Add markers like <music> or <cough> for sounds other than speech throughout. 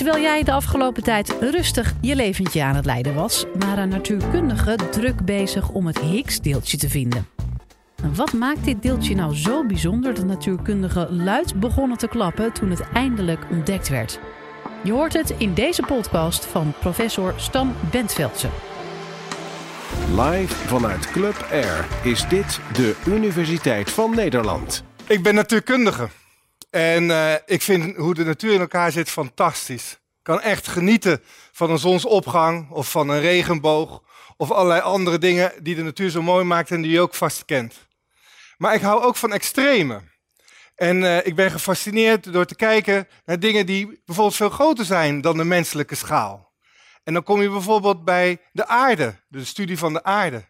Terwijl jij de afgelopen tijd rustig je leventje aan het leiden was, waren natuurkundigen druk bezig om het Higgs-deeltje te vinden. Wat maakt dit deeltje nou zo bijzonder dat natuurkundigen luid begonnen te klappen toen het eindelijk ontdekt werd? Je hoort het in deze podcast van professor Stan Bentveldse. Live vanuit Club Air is dit de Universiteit van Nederland. Ik ben natuurkundige. En uh, ik vind hoe de natuur in elkaar zit fantastisch. Ik kan echt genieten van een zonsopgang of van een regenboog of allerlei andere dingen die de natuur zo mooi maakt en die je ook vast kent. Maar ik hou ook van extreme. En uh, ik ben gefascineerd door te kijken naar dingen die bijvoorbeeld veel groter zijn dan de menselijke schaal. En dan kom je bijvoorbeeld bij de aarde, de studie van de aarde.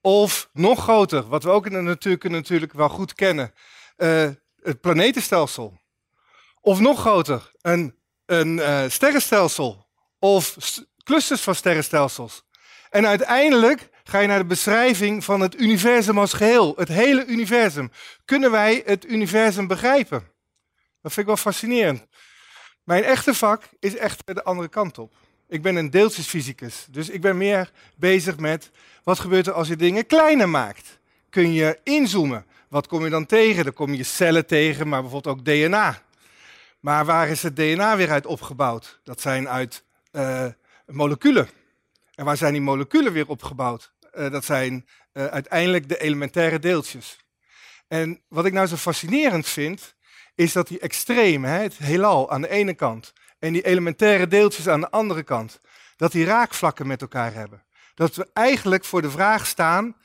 Of nog groter, wat we ook in de natuur natuurlijk wel goed kennen, uh, het planetenstelsel. Of nog groter, een, een uh, sterrenstelsel. Of clusters van sterrenstelsels. En uiteindelijk ga je naar de beschrijving van het universum als geheel. Het hele universum. Kunnen wij het universum begrijpen? Dat vind ik wel fascinerend. Mijn echte vak is echt de andere kant op. Ik ben een deeltjesfysicus. Dus ik ben meer bezig met wat gebeurt er als je dingen kleiner maakt. Kun je inzoomen? Wat kom je dan tegen? Dan kom je cellen tegen, maar bijvoorbeeld ook DNA. Maar waar is het DNA weer uit opgebouwd? Dat zijn uit uh, moleculen. En waar zijn die moleculen weer opgebouwd? Uh, dat zijn uh, uiteindelijk de elementaire deeltjes. En wat ik nou zo fascinerend vind, is dat die extreme, het heelal aan de ene kant en die elementaire deeltjes aan de andere kant, dat die raakvlakken met elkaar hebben. Dat we eigenlijk voor de vraag staan,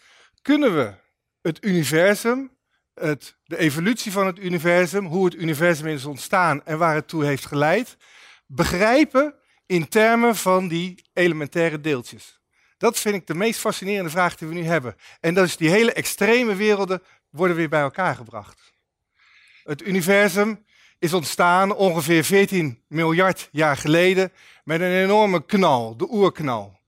kunnen we het universum, het, de evolutie van het universum, hoe het universum is ontstaan en waar het toe heeft geleid, begrijpen in termen van die elementaire deeltjes. Dat vind ik de meest fascinerende vraag die we nu hebben. En dat is die hele extreme werelden worden weer bij elkaar gebracht. Het universum is ontstaan ongeveer 14 miljard jaar geleden met een enorme knal, de oerknal.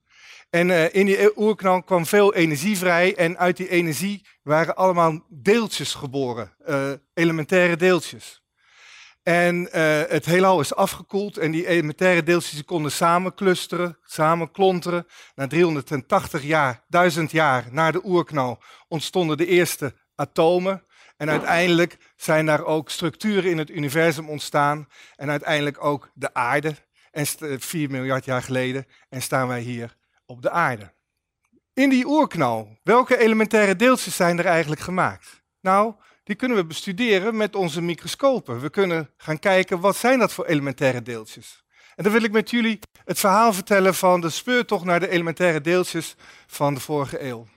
En uh, in die oerknal kwam veel energie vrij en uit die energie waren allemaal deeltjes geboren, uh, elementaire deeltjes. En uh, het heelal is afgekoeld en die elementaire deeltjes konden samen clusteren, samen klonteren. Na 380 jaar, 1000 jaar na de oerknal ontstonden de eerste atomen. En uiteindelijk zijn daar ook structuren in het universum ontstaan. En uiteindelijk ook de aarde. En 4 miljard jaar geleden. En staan wij hier op de aarde. In die oerknal, welke elementaire deeltjes zijn er eigenlijk gemaakt? Nou, die kunnen we bestuderen met onze microscopen. We kunnen gaan kijken wat zijn dat voor elementaire deeltjes. En dan wil ik met jullie het verhaal vertellen van de speurtocht naar de elementaire deeltjes van de vorige eeuw.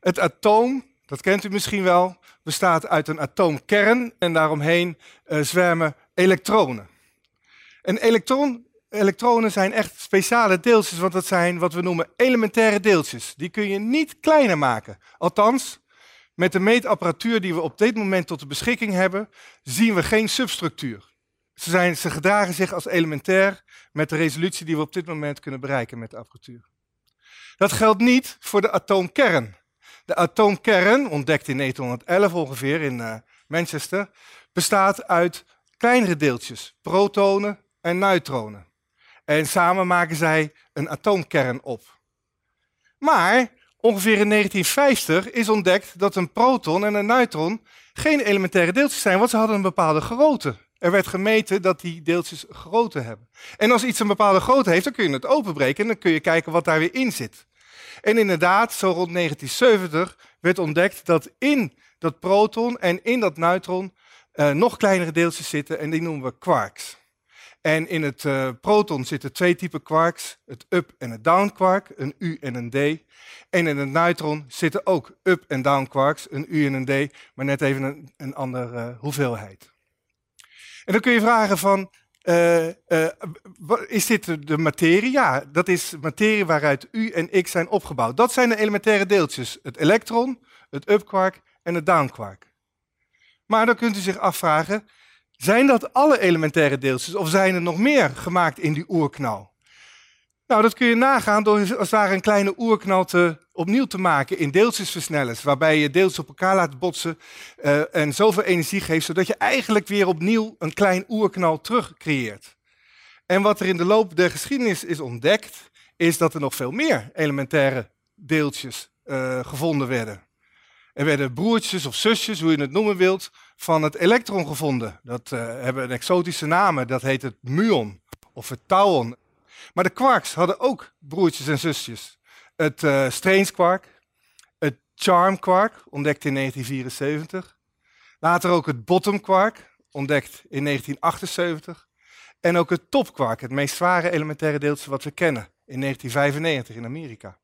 Het atoom, dat kent u misschien wel, bestaat uit een atoomkern en daaromheen uh, zwermen elektronen. Een elektron elektronen zijn echt speciale deeltjes, want dat zijn wat we noemen elementaire deeltjes. Die kun je niet kleiner maken. Althans, met de meetapparatuur die we op dit moment tot de beschikking hebben, zien we geen substructuur. Ze, zijn, ze gedragen zich als elementair met de resolutie die we op dit moment kunnen bereiken met de apparatuur. Dat geldt niet voor de atoomkern. De atoomkern, ontdekt in 1911 ongeveer in uh, Manchester, bestaat uit kleinere deeltjes, protonen en neutronen. En samen maken zij een atoomkern op. Maar ongeveer in 1950 is ontdekt dat een proton en een neutron geen elementaire deeltjes zijn, want ze hadden een bepaalde grootte. Er werd gemeten dat die deeltjes grootte hebben. En als iets een bepaalde grootte heeft, dan kun je het openbreken en dan kun je kijken wat daar weer in zit. En inderdaad, zo rond 1970 werd ontdekt dat in dat proton en in dat neutron uh, nog kleinere deeltjes zitten en die noemen we quarks. En in het uh, proton zitten twee typen quarks, het up- en het down quark, een U en een D. En in het neutron zitten ook up- en down quarks, een U en een D, maar net even een, een andere uh, hoeveelheid. En dan kun je vragen van, uh, is dit de materie? Ja, dat is materie waaruit U en X zijn opgebouwd. Dat zijn de elementaire deeltjes, het elektron, het up quark en het down quark. Maar dan kunt u zich afvragen, zijn dat alle elementaire deeltjes of zijn er nog meer gemaakt in die oerknal? Nou, dat kun je nagaan door als het ware een kleine oerknal te, opnieuw te maken in deeltjesversnellers, waarbij je deeltjes op elkaar laat botsen uh, en zoveel energie geeft, zodat je eigenlijk weer opnieuw een klein oerknal terug creëert. En wat er in de loop der geschiedenis is ontdekt, is dat er nog veel meer elementaire deeltjes uh, gevonden werden. Er werden broertjes of zusjes, hoe je het noemen wilt, van het elektron gevonden. Dat uh, hebben een exotische namen, dat heet het muon of het tauon. Maar de quarks hadden ook broertjes en zusjes. Het uh, strange quark, het charm quark, ontdekt in 1974. Later ook het bottom quark, ontdekt in 1978. En ook het top quark, het meest zware elementaire deeltje wat we kennen, in 1995 in Amerika.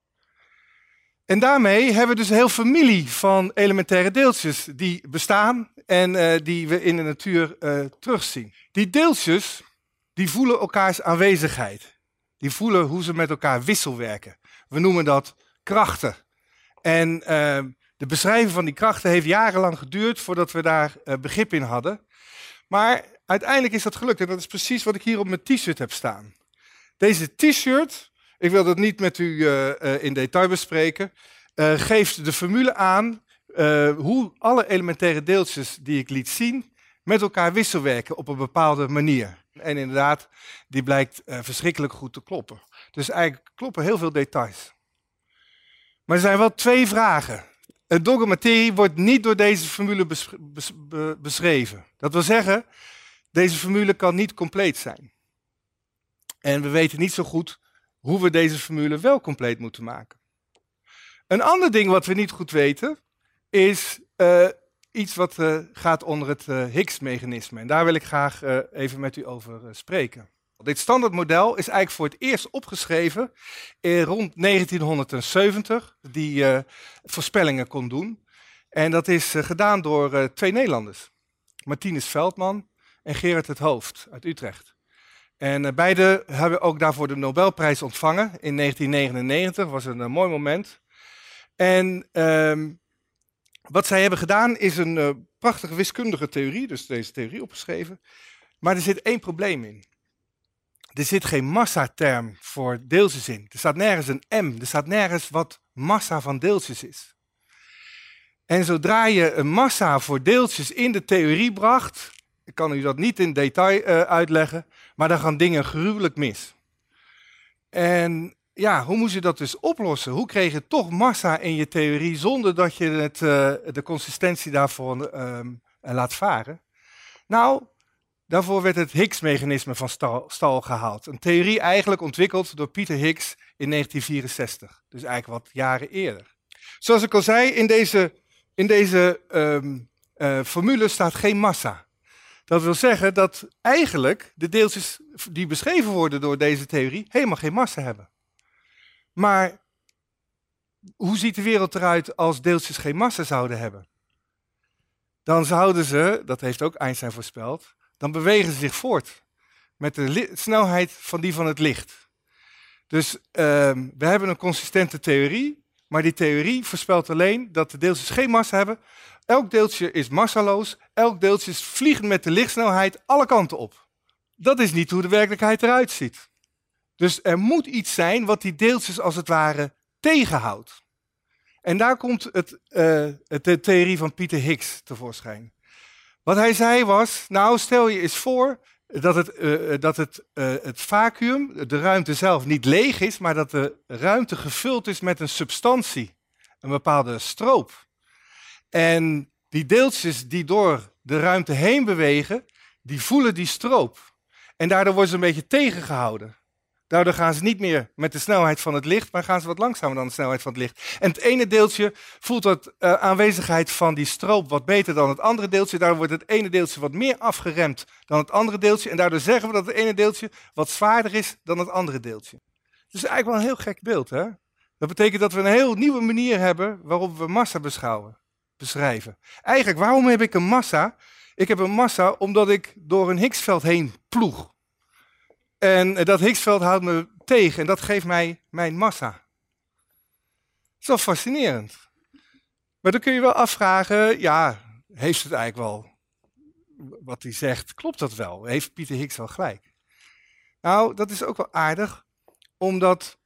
En daarmee hebben we dus een heel familie van elementaire deeltjes die bestaan en uh, die we in de natuur uh, terugzien. Die deeltjes die voelen elkaars aanwezigheid. Die voelen hoe ze met elkaar wisselwerken. We noemen dat krachten. En uh, de beschrijving van die krachten heeft jarenlang geduurd voordat we daar begrip in hadden. Maar uiteindelijk is dat gelukt en dat is precies wat ik hier op mijn t-shirt heb staan. Deze t-shirt ik wil dat niet met u uh, in detail bespreken. Uh, geeft de formule aan hoe alle elementaire deeltjes die ik liet zien met elkaar wisselwerken op een bepaalde manier. En inderdaad, die blijkt verschrikkelijk goed te kloppen. Dus eigenlijk kloppen heel veel details. Maar er zijn wel twee vragen. Het dogmaterie wordt niet door deze formule bes bes beschreven. Dat wil zeggen, deze formule kan niet compleet zijn. En we weten niet zo goed hoe we deze formule wel compleet moeten maken. Een ander ding wat we niet goed weten, is uh, iets wat uh, gaat onder het uh, Higgs-mechanisme. En daar wil ik graag even met u over spreken. Dit standaardmodel is eigenlijk voor het eerst opgeschreven in rond 1970, die voorspellingen kon doen. En dat is gedaan door twee Nederlanders, Martinus Veldman en Gerard het Hoofd uit Utrecht. En uh, beide hebben ook daarvoor de Nobelprijs ontvangen in 1999. was een uh, mooi moment. En uh, wat zij hebben gedaan is een uh, prachtige wiskundige theorie, dus deze theorie opgeschreven. Maar er zit één probleem in. Er zit geen massaterm voor deeltjes in. Er staat nergens een m, er staat nergens wat massa van deeltjes is. En zodra je een massa voor deeltjes in de theorie bracht, ik kan u dat niet in detail uh, uitleggen, maar dan gaan dingen gruwelijk mis. En ja, hoe moest je dat dus oplossen? Hoe kreeg je toch massa in je theorie zonder dat je het, uh, de consistentie daarvoor uh, laat varen? Nou, daarvoor werd het Higgs-mechanisme van stal, stal, gehaald. Een theorie eigenlijk ontwikkeld door Pieter Higgs in 1964. Dus eigenlijk wat jaren eerder. Zoals ik al zei, in deze, in deze uh, formule staat geen massa. Dat wil zeggen dat eigenlijk de deeltjes die beschreven worden door deze theorie helemaal geen massa hebben. Maar hoe ziet de wereld eruit als deeltjes geen massa zouden hebben? Dan zouden ze, dat heeft ook Einstein voorspeld, dan bewegen ze zich voort met de snelheid van die van het licht. Dus uh, we hebben een consistente theorie, maar die theorie voorspelt alleen dat de deeltjes geen massa hebben, Elk deeltje is massaloos, elk deeltje is vliegend met de lichtsnelheid alle kanten op. Dat is niet hoe de werkelijkheid eruit ziet. Dus er moet iets zijn wat die deeltjes als het ware tegenhoudt. En daar komt het, uh, de theorie van Pieter Higgs tevoorschijn. Wat hij zei was, nou stel je eens voor dat het, uh, dat het, uh, het vacuüm, de ruimte zelf, niet leeg is, maar dat de ruimte gevuld is met een substantie, een bepaalde stroop. En die deeltjes die door de ruimte heen bewegen, die voelen die stroop. En daardoor worden ze een beetje tegengehouden. Daardoor gaan ze niet meer met de snelheid van het licht, maar gaan ze wat langzamer dan de snelheid van het licht. En het ene deeltje voelt dat uh, aanwezigheid van die stroop wat beter dan het andere deeltje. Daardoor wordt het ene deeltje wat meer afgeremd dan het andere deeltje. En daardoor zeggen we dat het ene deeltje wat zwaarder is dan het andere deeltje. Is eigenlijk wel een heel gek beeld, hè? Dat betekent dat we een heel nieuwe manier hebben waarop we massa beschouwen beschrijven. Eigenlijk, waarom heb ik een massa? Ik heb een massa omdat ik door een Higgsveld heen ploeg. En dat Higgsveld houdt me tegen en dat geeft mij mijn massa. Dat is wel fascinerend. Maar dan kun je wel afvragen, ja, heeft het eigenlijk wel wat hij zegt, klopt dat wel? Heeft Pieter Higgs wel gelijk? Nou, dat is ook wel aardig, omdat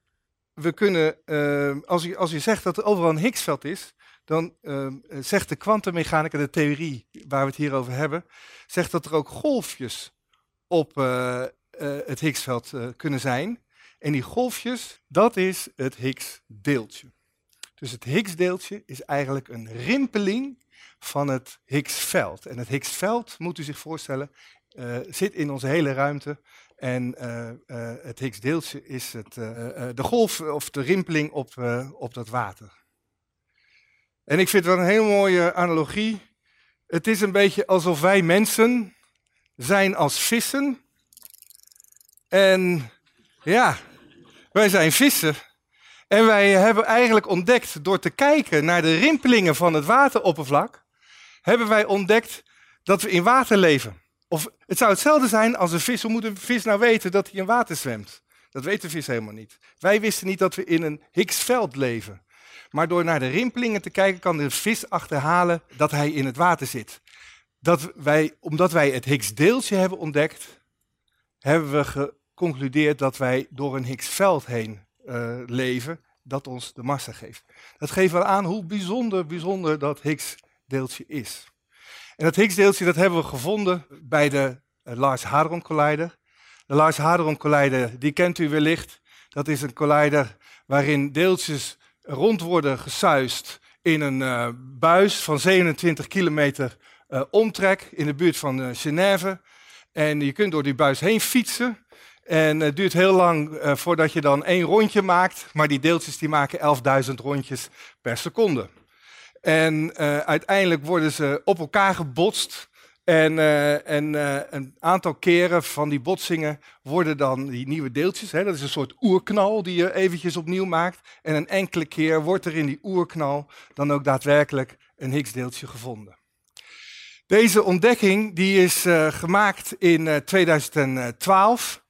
we kunnen, uh, als, je, als je zegt dat er overal een Higgsveld is, dan uh, zegt de kwantummechanica, de theorie waar we het hier over hebben, zegt dat er ook golfjes op, uh, het Higgsveld kunnen zijn. En die golfjes, dat is het Higgs-deeltje. Dus het Higgs-deeltje is eigenlijk een rimpeling van het Higgsveld. En het Higgsveld, moet u zich voorstellen, uh, zit in onze hele ruimte. En uh, uh, het Higgs-deeltje is het, de golf of de rimpeling op, op dat water. En ik vind wel een hele mooie analogie. Het is een beetje alsof wij mensen zijn als vissen. En ja, wij zijn vissen. En wij hebben eigenlijk ontdekt, door te kijken naar de rimpelingen van het wateroppervlak, hebben wij ontdekt dat we in water leven. Of het zou hetzelfde zijn als een vis. Hoe moet een vis nou weten dat hij in water zwemt? Dat weet de vis helemaal niet. Wij wisten niet dat we in een Higgsveld leven. Maar door naar de rimpelingen te kijken, kan de vis achterhalen dat hij in het water zit. Dat wij, omdat wij het Higgsdeeltje hebben ontdekt, hebben we geconcludeerd dat wij door een Higgsveld heen uh, leven, dat ons de massa geeft. Dat geeft wel aan hoe bijzonder, bijzonder dat Higgs-deeltje is. En dat Higgs-deeltje dat hebben we gevonden bij de uh, Large Hadron Collider. De Large Hadron Collider, die kent u wellicht. Dat is een collider waarin deeltjes rond worden gesuist in een uh, buis van 27 kilometer omtrek in de buurt van Genève. En je kunt door die buis heen fietsen. En het duurt heel lang voordat je dan één rondje maakt. Maar die deeltjes die maken 11.000 rondjes per seconde. En uiteindelijk worden ze op elkaar gebotst. En, en een aantal keren van die botsingen worden dan die nieuwe deeltjes, hè, dat is een soort oerknal die je eventjes opnieuw maakt. En een enkele keer wordt er in die oerknal dan ook daadwerkelijk een Higgs-deeltje gevonden. Deze ontdekking die is gemaakt in 2012.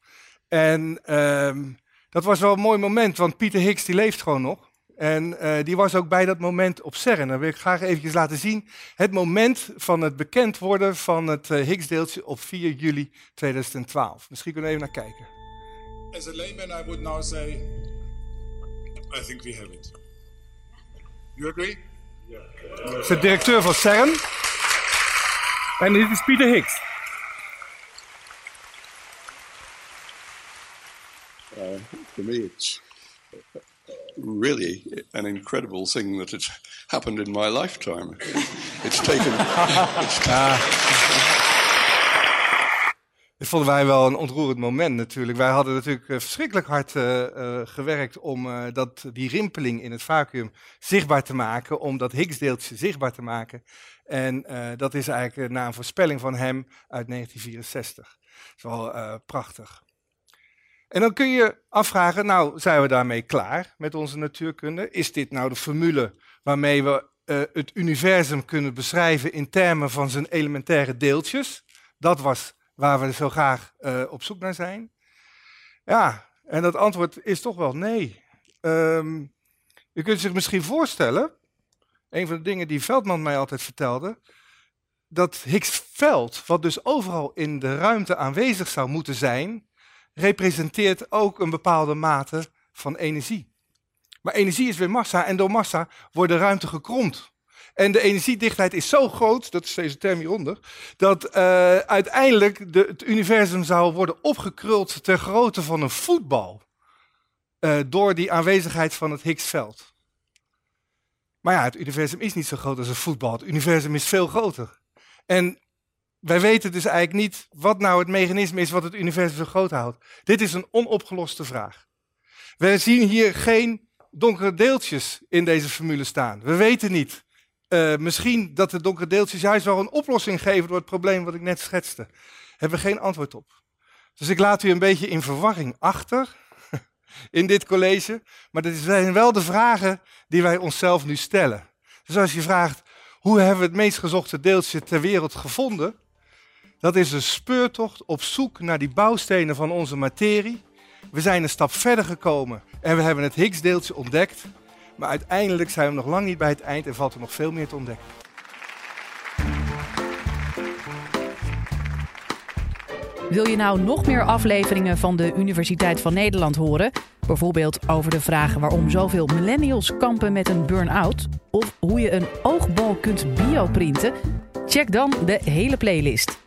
En ehm, dat was wel een mooi moment, want Pieter Higgs die leeft gewoon nog. En uh, die was ook bij dat moment op CERN. Dan wil ik graag eventjes laten zien het moment van het bekend worden van het uh, Higgs-deeltje op 4 juli 2012. Misschien kunnen we even naar kijken. As a layman, I would now say, I think we have it. You agree? Yeah. Is de directeur van CERN. En dit is Pieter Higgs. Uh, for me, it's really an incredible thing that has happened in my lifetime. It's taken. <laughs> it's Dit vonden wij wel een ontroerend moment natuurlijk. Wij hadden natuurlijk uh, verschrikkelijk hard uh, uh, gewerkt om dat, die rimpeling in het vacuüm zichtbaar te maken, om dat Higgsdeeltje zichtbaar te maken. En dat is eigenlijk na een voorspelling van hem uit 1964. Dat is wel prachtig. En dan kun je afvragen, nou zijn we daarmee klaar met onze natuurkunde? Is dit nou de formule waarmee we uh, het universum kunnen beschrijven in termen van zijn elementaire deeltjes? Dat was waar we zo graag uh, op zoek naar zijn. Ja, en dat antwoord is toch wel nee. Um, je kunt zich misschien voorstellen, een van de dingen die Veldman mij altijd vertelde, dat Higgs-veld, wat dus overal in de ruimte aanwezig zou moeten zijn, representeert ook een bepaalde mate van energie. Maar energie is weer massa en door massa wordt de ruimte gekromd. En de energiedichtheid is zo groot, dat is deze term hieronder, dat uh, uiteindelijk de, het universum zou worden opgekruld ter grootte van een voetbal. Uh, door die aanwezigheid van het Higgsveld. Maar ja, het universum is niet zo groot als een voetbal. Het universum is veel groter. En wij weten dus eigenlijk niet wat nou het mechanisme is wat het universum zo groot houdt. Dit is een onopgeloste vraag. We zien hier geen donkere deeltjes in deze formule staan. We weten niet. Uh, misschien dat de donkere deeltjes juist wel een oplossing geven door het probleem wat ik net schetste. Hebben we geen antwoord op. Dus ik laat u een beetje in verwarring achter <laughs> in dit college. Maar dit zijn wel de vragen die wij onszelf nu stellen. Dus als je vraagt, hoe hebben we het meest gezochte deeltje ter wereld gevonden? Dat is een speurtocht op zoek naar die bouwstenen van onze materie. We zijn een stap verder gekomen en we hebben het Higgs-deeltje ontdekt. Maar uiteindelijk zijn we nog lang niet bij het eind en valt er nog veel meer te ontdekken. Wil je nou nog meer afleveringen van de Universiteit van Nederland horen? Bijvoorbeeld over de vragen waarom zoveel millennials kampen met een burn-out? Of hoe je een oogbal kunt bioprinten? Check dan de hele playlist.